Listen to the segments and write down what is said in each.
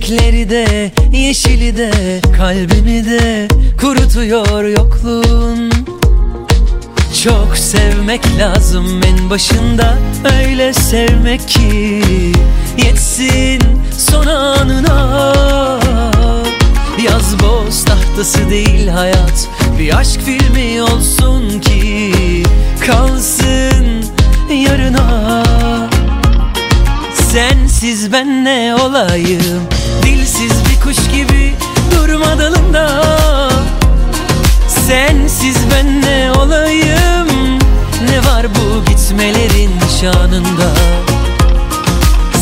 Çiçekleri de yeşili de kalbimi de kurutuyor yokluğun. Çok sevmek lazım en başında öyle sevmek ki Yetsin son anına. Yaz boz tahtası değil hayat Bir aşk filmi olsun ki Kalsın yarına. Sensiz ben ne olayım Dilsiz bir kuş gibi durma dalında. Sensiz ben ne olayım Ne var bu gitmelerin şanında?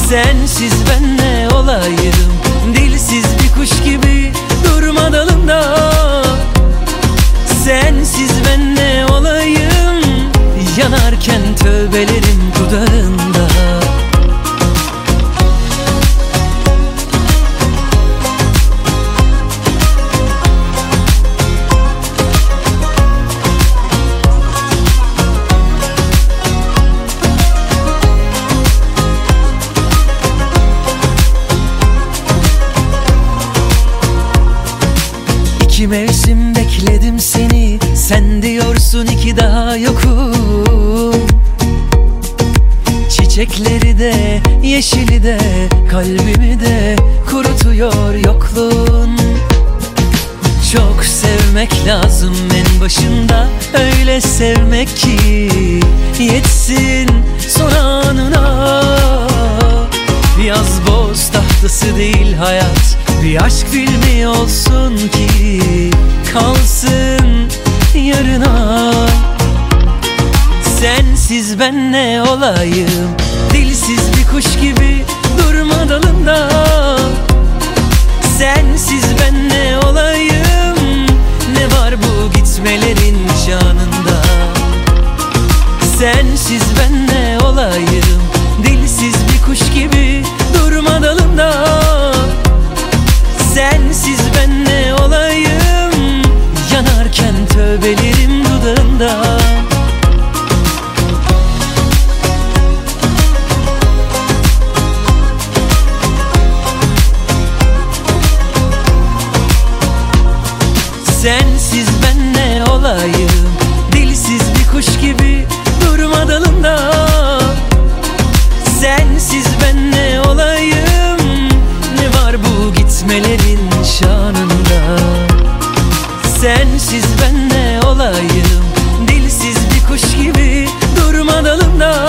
Sensiz ben ne olayım Dilsiz bir kuş gibi durma dalında. Sensiz ben ne olayım Yanarken tövbelerim dudağında yeşili de Kalbimi de kurutuyor yokluğun. Çok sevmek lazım en başında Öyle sevmek ki Yetsin son anına. Yaz boz tahtası değil hayat Bir aşk filmi olsun ki Kalsın yarına. Sensiz ben ne olayım Dilsiz bir kuş gibi durma dalında. Sensiz ben ne olayım Ne var bu gitmelerin şanında? Sensiz ben ne olayım Dilsiz bir kuş gibi durma dalında? Sensiz ben ne olayım Yanarken tövbelerim dudağında Sensiz ben ne olayım? Dilsiz bir kuş gibi durma dalında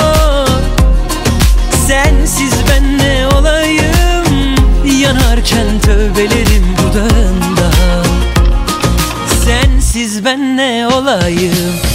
Sensiz ben ne olayım? Yanarken tövbelerim dudağında. Sensiz ben ne olayım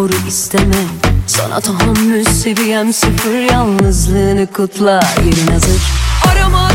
raporu isteme Sana tahammül seviyem sıfır Yalnızlığını kutla yerin hazır. Arama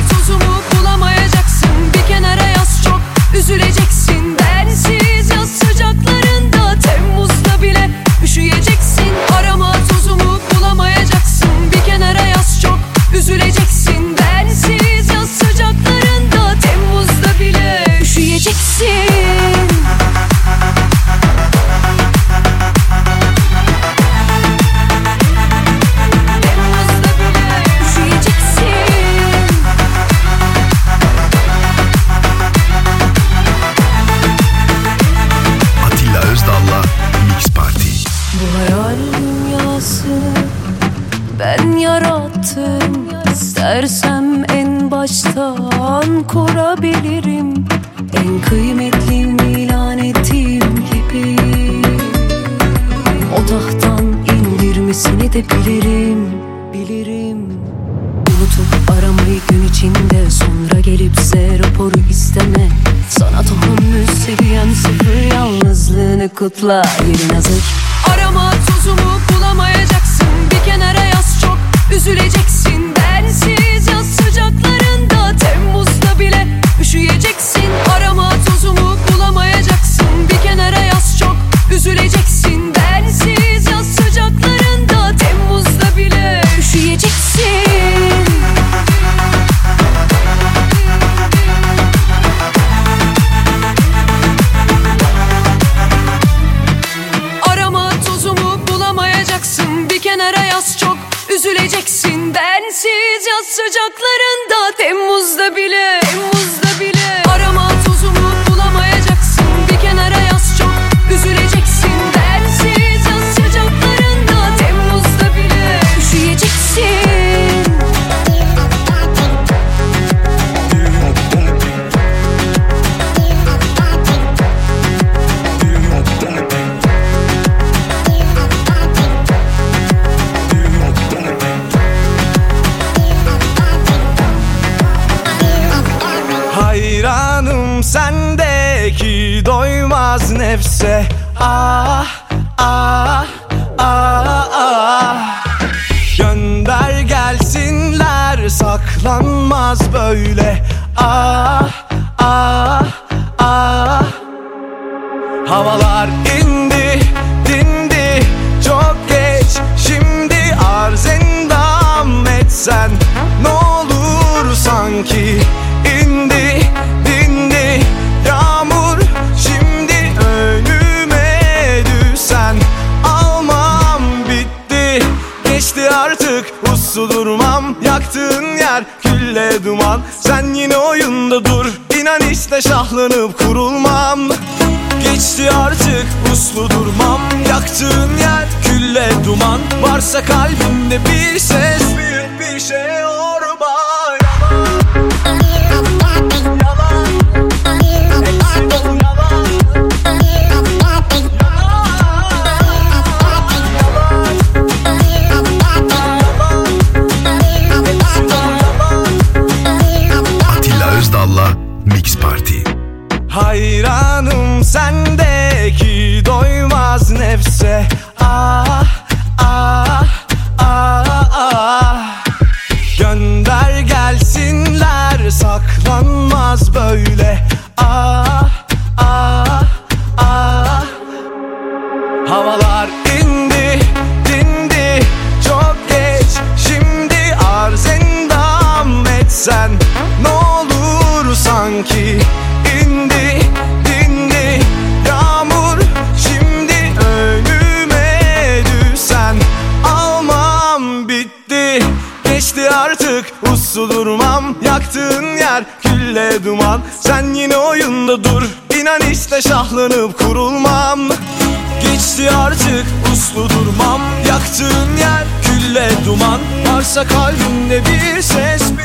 yarattım İstersem en baştan kurabilirim. En kıymetlim ilan ettiğim gibi. O tahttan indirmesini de bilirim Bilirim. Unutup aramayı gün içinde Sonra gelip Z raporu isteme. Sana tahammül seviyen sıfır Yalnızlığını kutla. Yerin hazır. Arama kenara yaz çok saklanmaz böyle. Ah ah ah. Havalar indi dindi. Çok geç Şimdi arz endam etsen ne olur sanki külle duman. Sen yine oyunda dur İnan işte şahlanıp kurulmam. Geçti artık uslu durmam. Yaktığın yer külle duman. Varsa kalbimde bir ses Büyük bir şey orba külle duman. Sen yine oyunda dur İnan işte şahlanıp kurulmam. Geçti artık uslu durmam. Yaktığın yer külle duman. Varsa kalbimde bir ses bir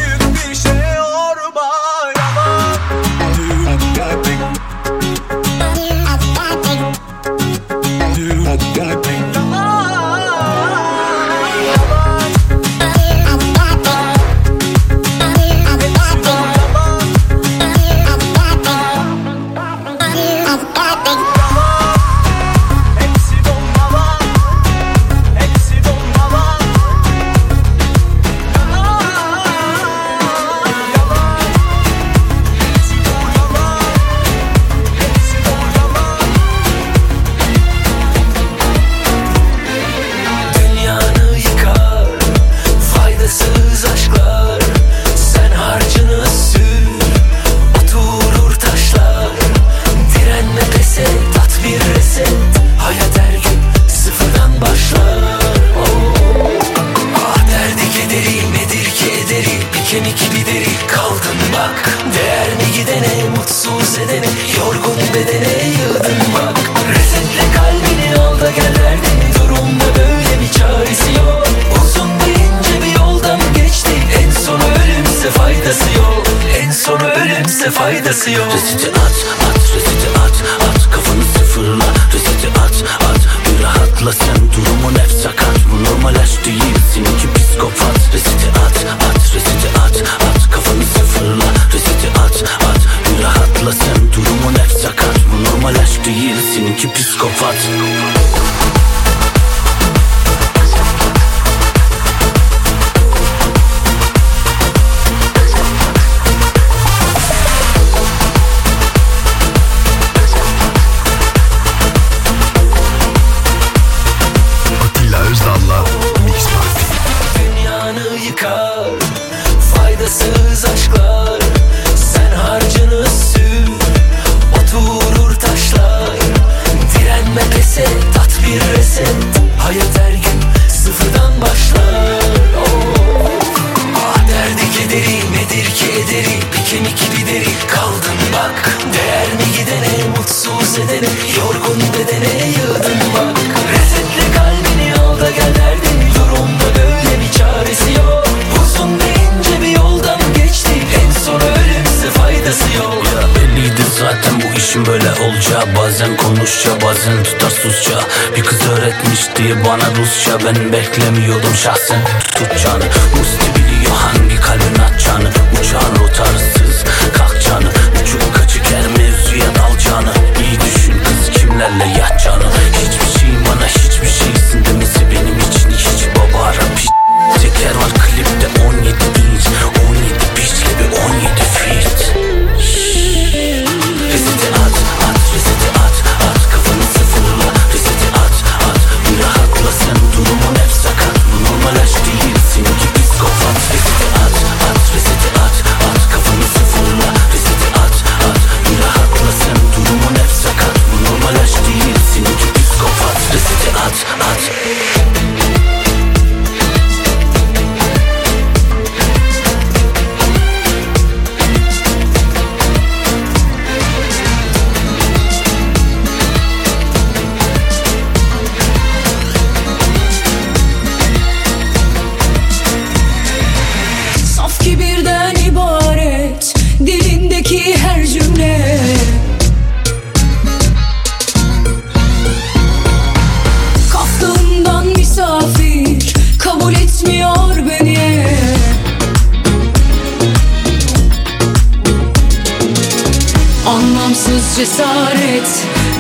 olunca ben beklemiyordum şahsen.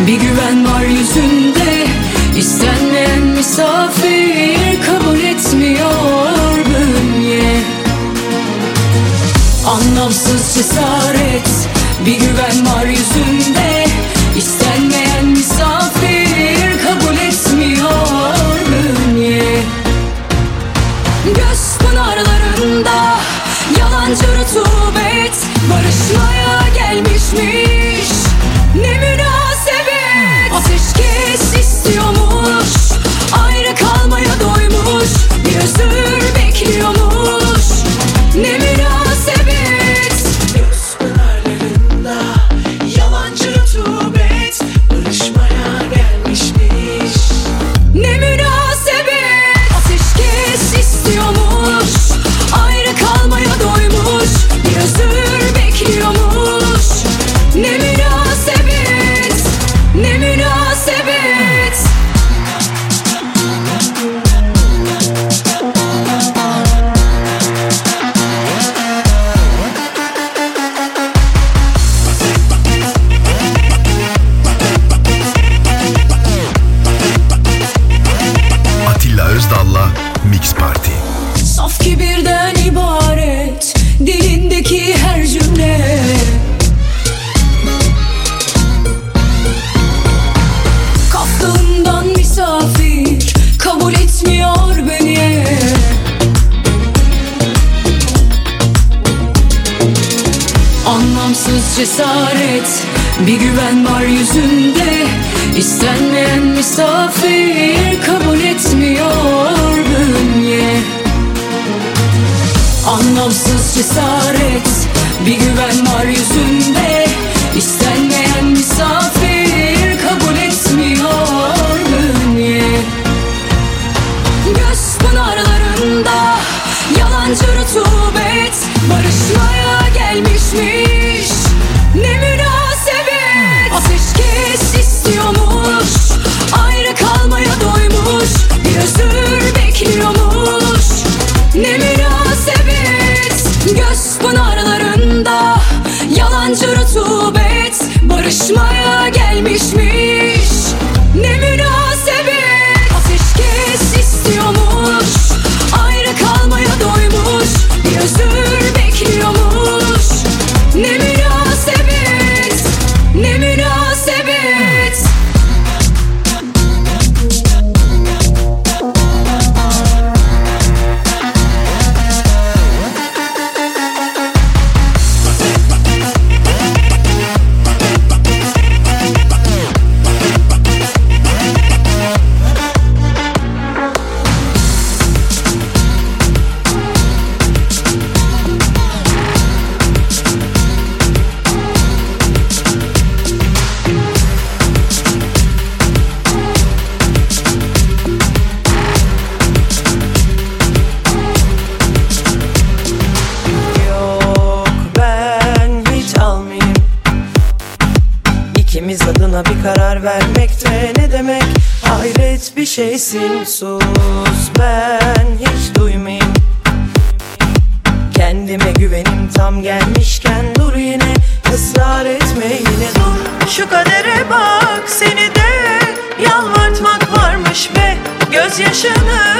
bigger cesaret. Bir güven var yüzünde. İstenmeyen misafir kabul etmiyor bünye. Anlamsız cesaret. Bir güven var yüzünde. İstenmeyen moja Karar vermekte ne demek? Hayret bir şeysin sus ben hiç duymayayım. Kendime güvenim tam gelmişken dur yine ısrar etme yine dur. Şu kadere bak seni de yalvartmak varmış be. Gözyaşını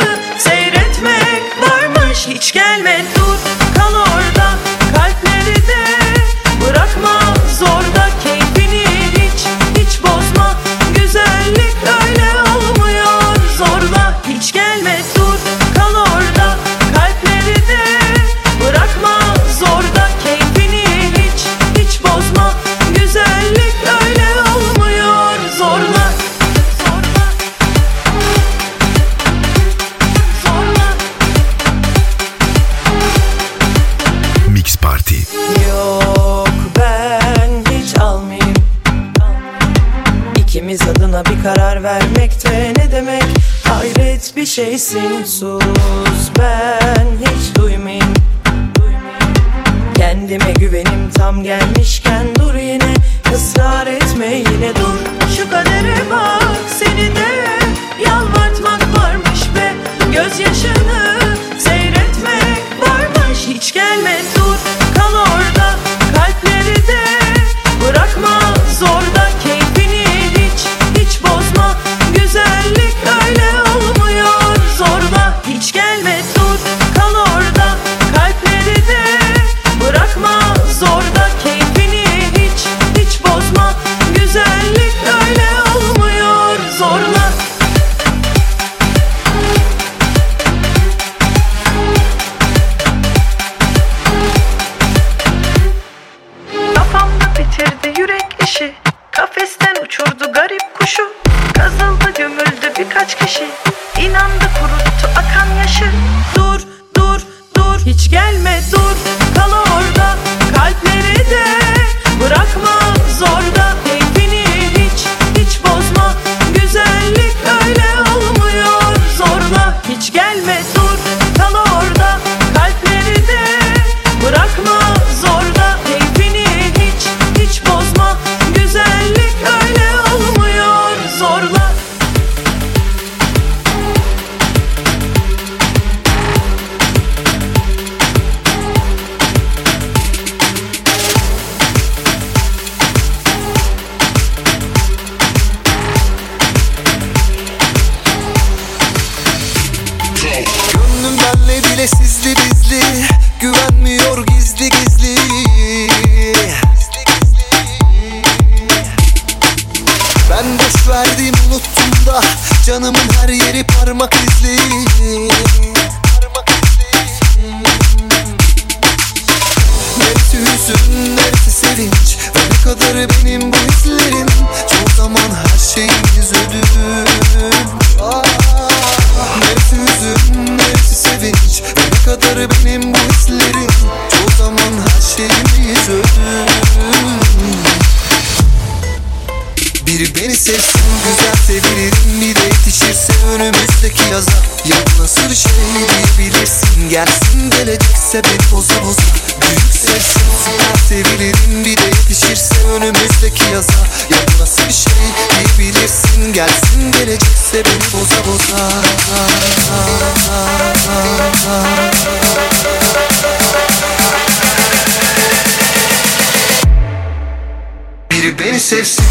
chasing sou. sana Sevinirim bir de yetişirse önümüzdeki yaza. Ya bu nasıl bir şey diyebilirsin? Gelsin gelecekse beni boza boza. Biri beni sevsin.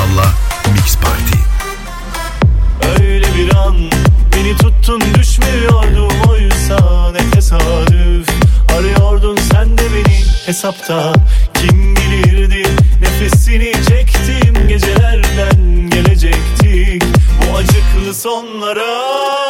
Erdal'la Mix Party. Öyle bir an beni tuttun düşmüyordum oysa ne tesadüf. Arıyordun sen de beni hesapta. Kim bilirdi? Nefesini çektim. Gecelerden gelecektik. Bu acıklı sonlara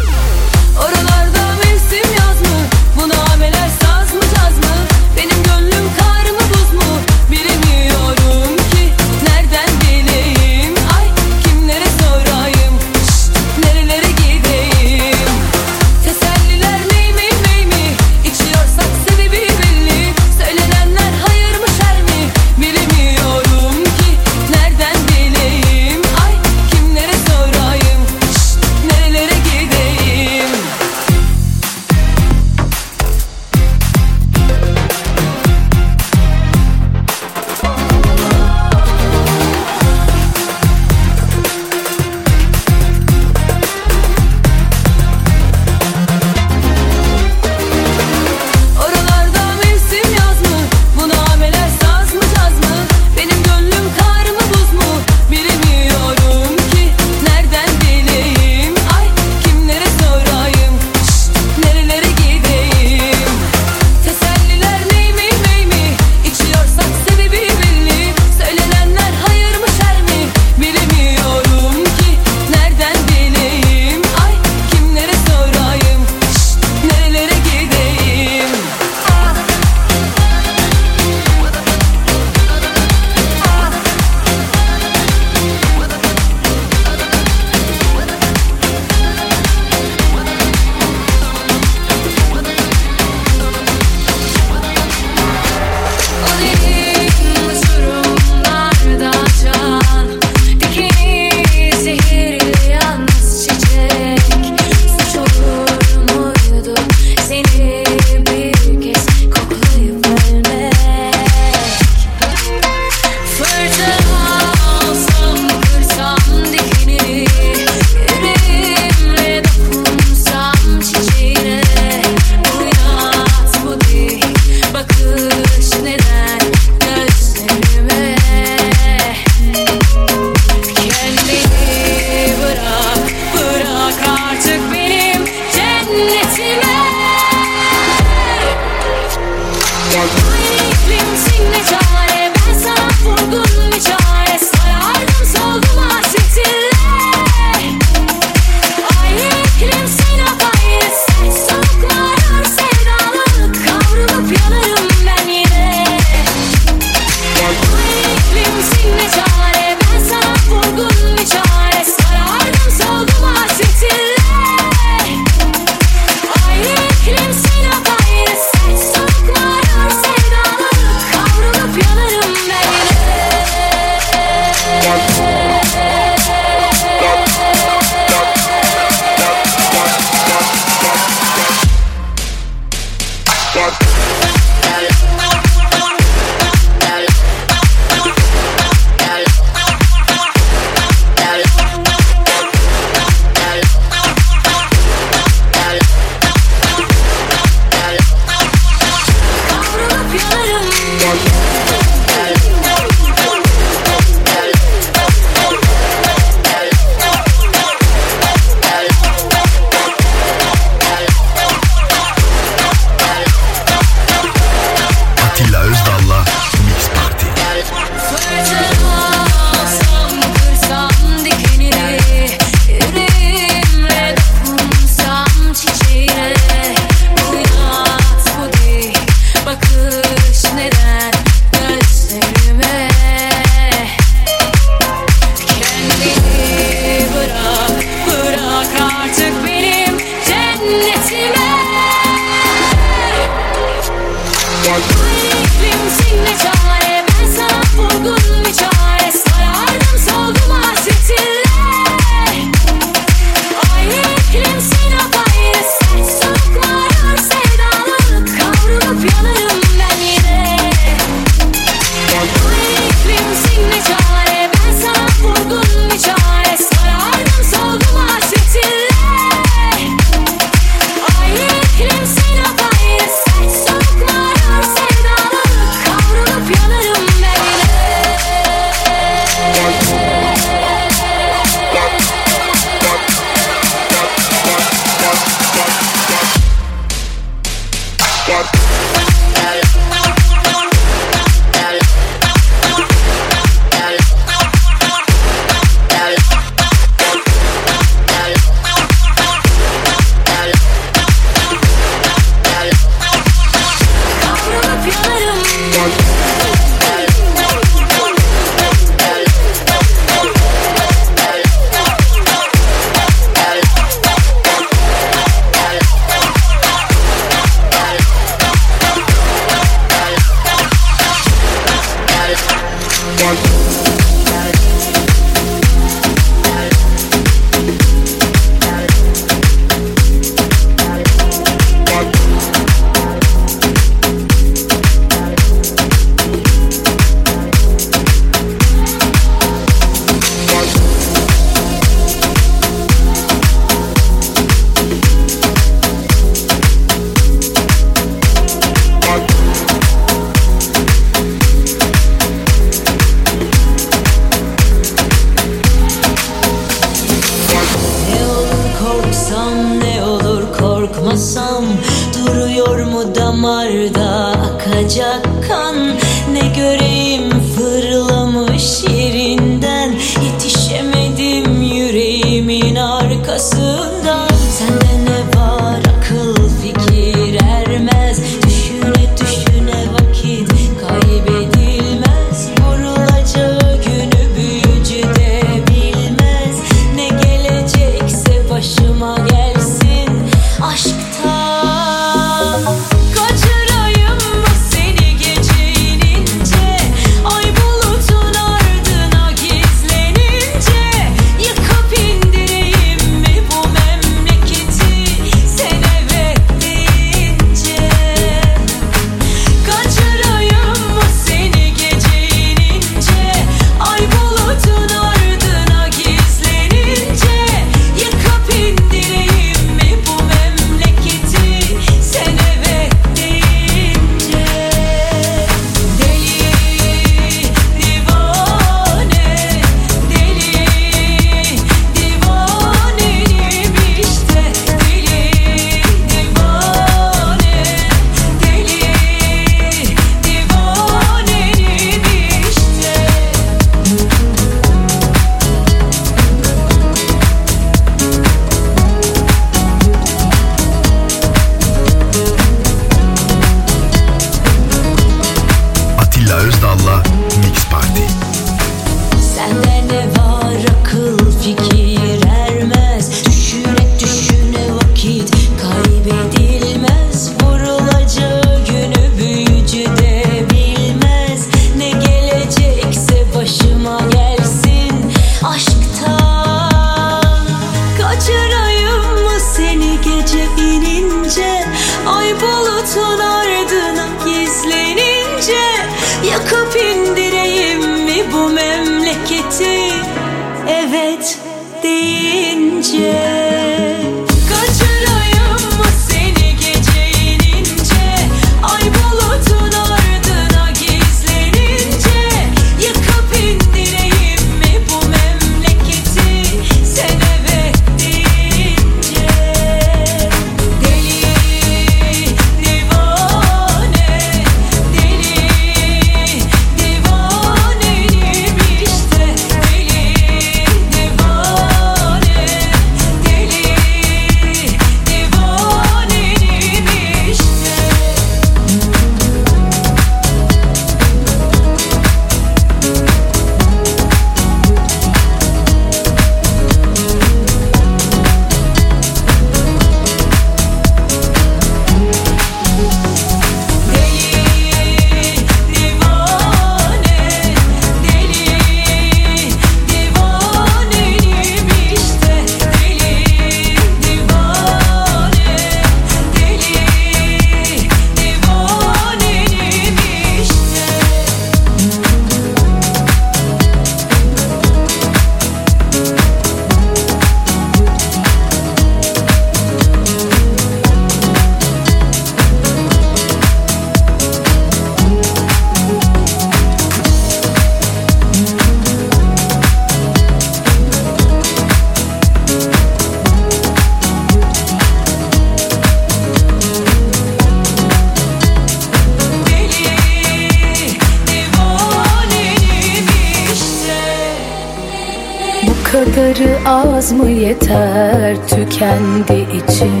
mı yeter tükendi için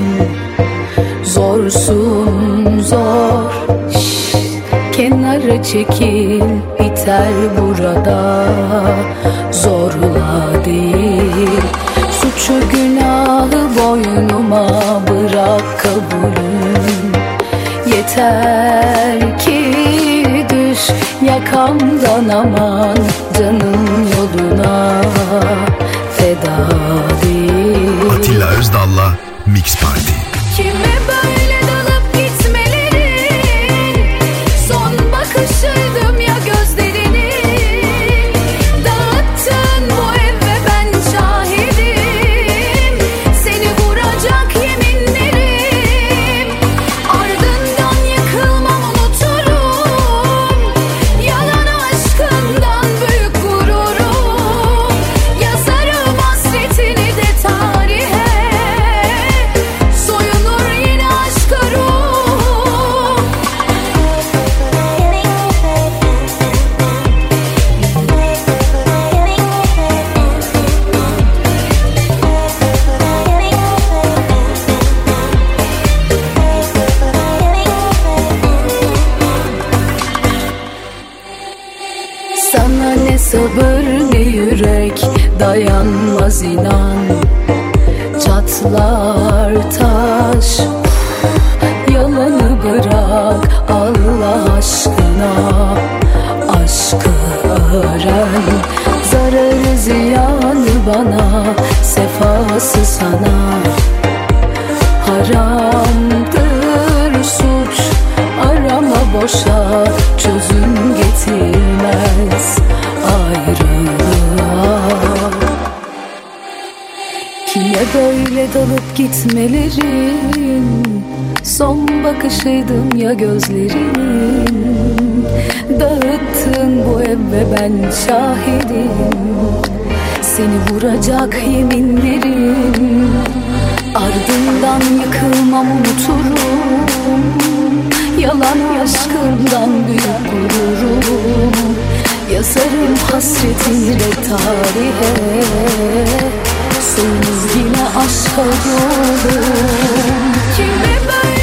Sana ne sabır ne yürek dayanmaz inan. Çatlar taş Yalanı bırak Allah aşkına. Aşkı öğren Zararı ziyanı bana Sefası sana. Haramdır suç Arama boşa çözüm getirmez ayrılığa. Kime böyle dalıp gitmelerin Son bakışıydım ya gözlerinin Dağıttın bu ev ve ben şahidim. Seni vuracak yeminlerim. Ardından yıkılmam unuturum. Yalan aşkımdan büyük gururum. Yazarım hasretinle tarihe. Sonsuz yine aşka yolum. Kime böyle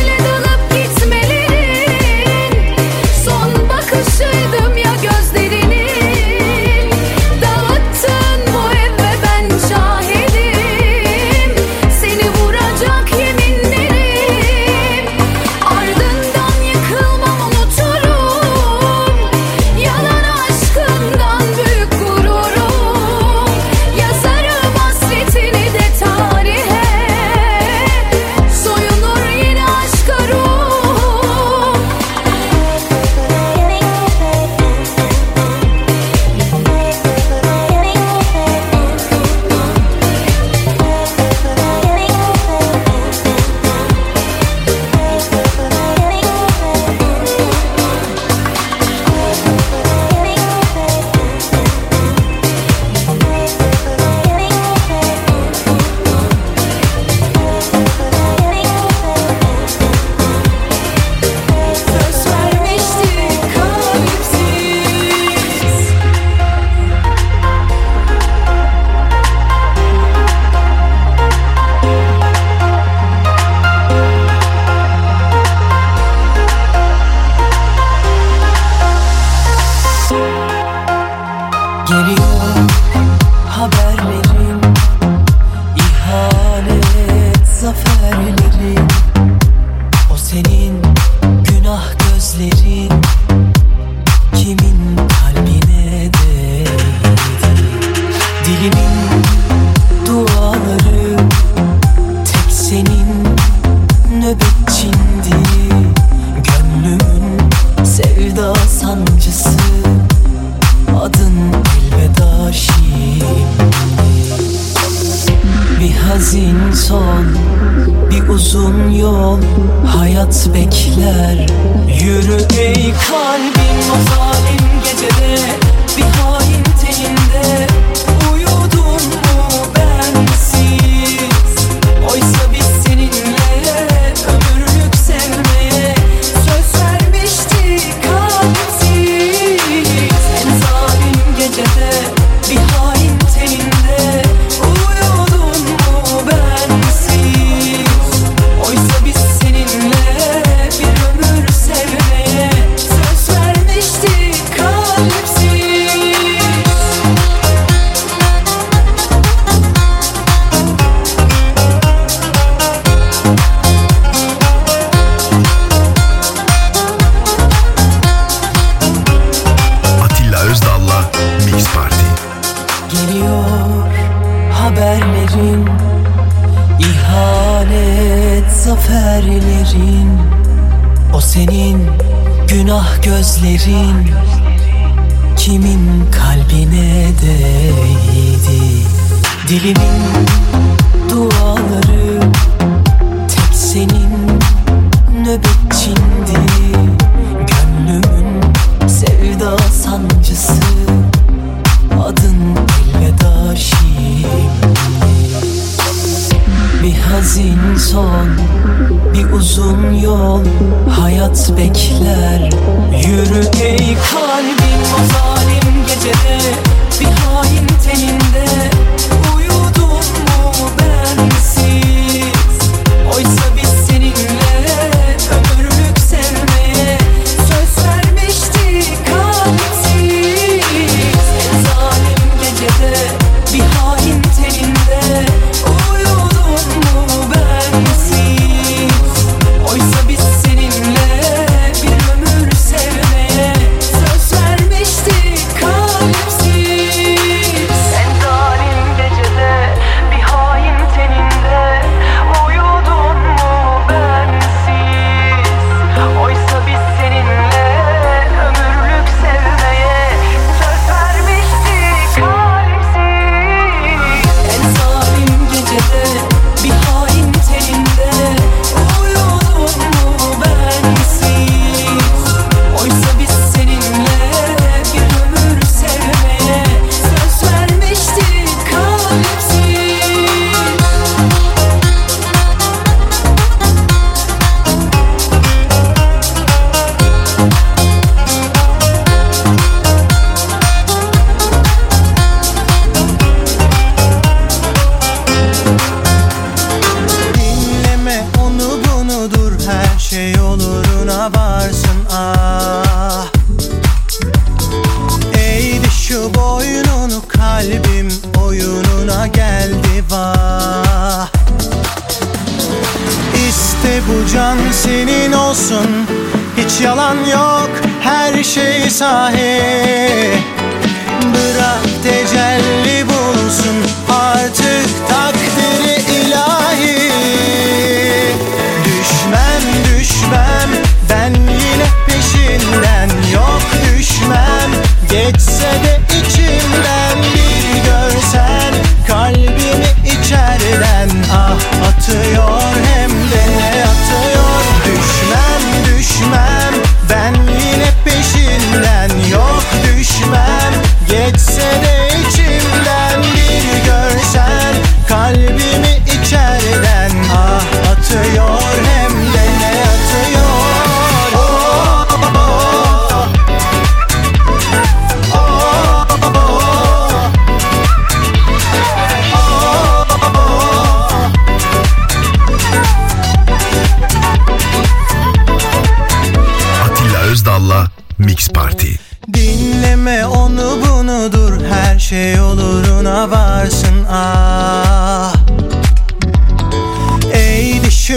Делими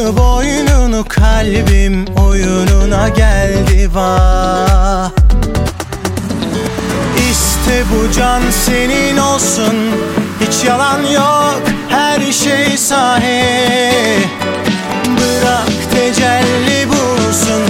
Boylu boynunu kalbim oyununa geldi vah. İşte bu can senin olsun. Hiç yalan yok her şey sahi. Bırak tecelli bulsun.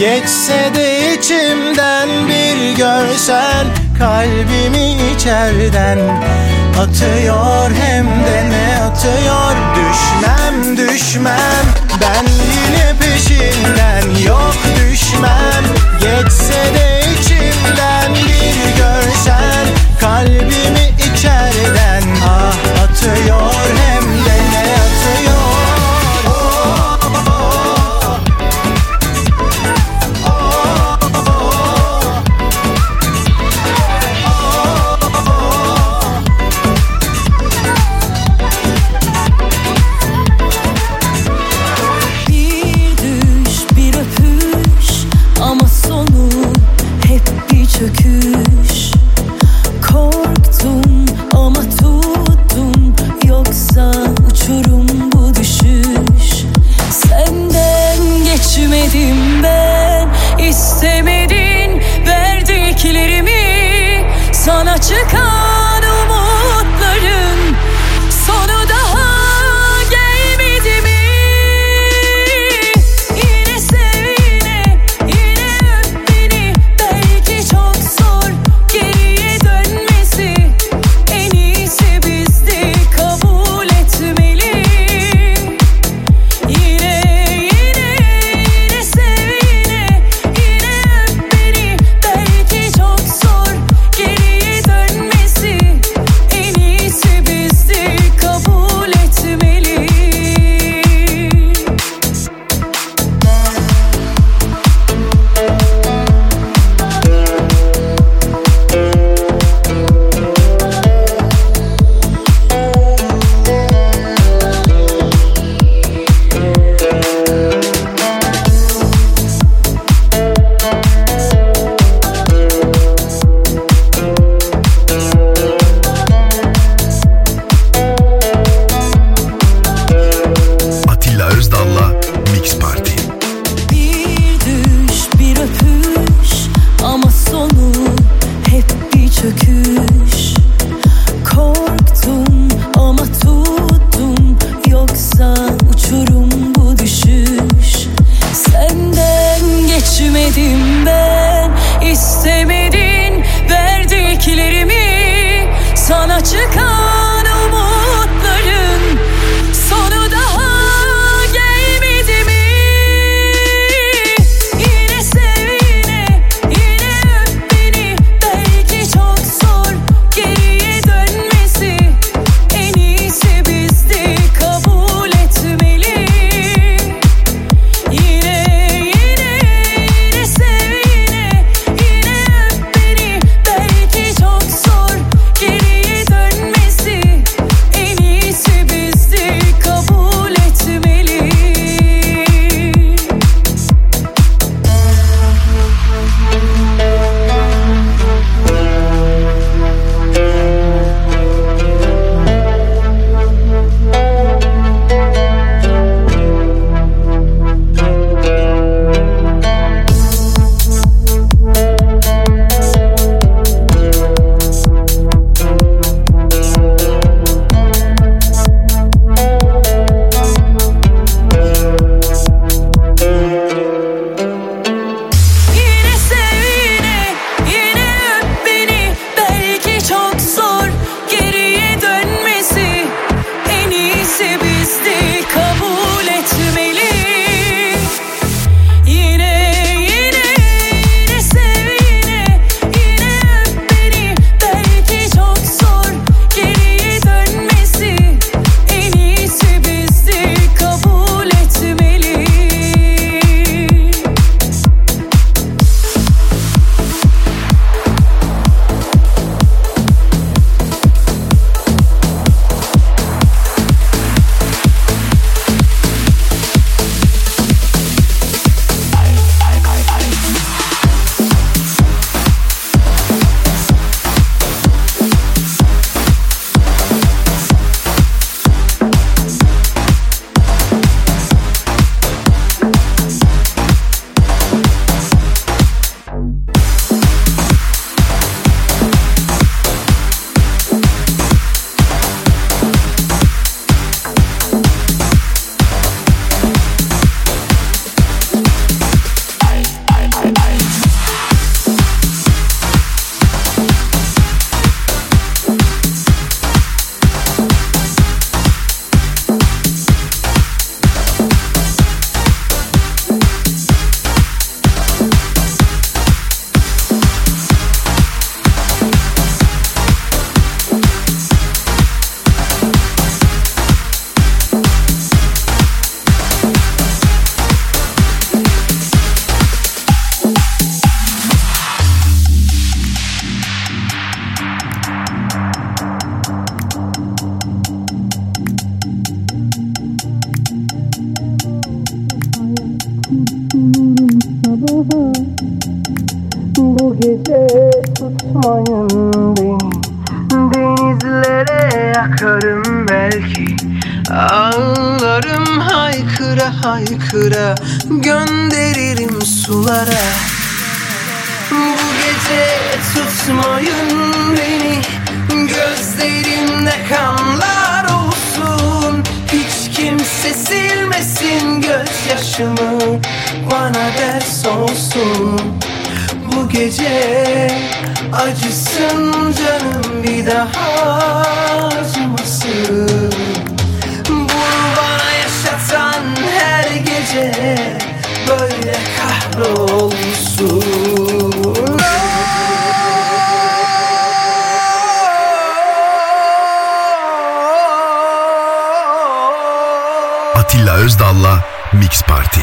Geçse de içimden bir görsen Kalbimi içerden Atıyor hem de ne atıyor? Düşmem düşmem. Bu gece acısın canım bir daha acımasın. Bunu bana yaşatan her gece böyle kahrolsun. Atilla Özdal'la Mix Party.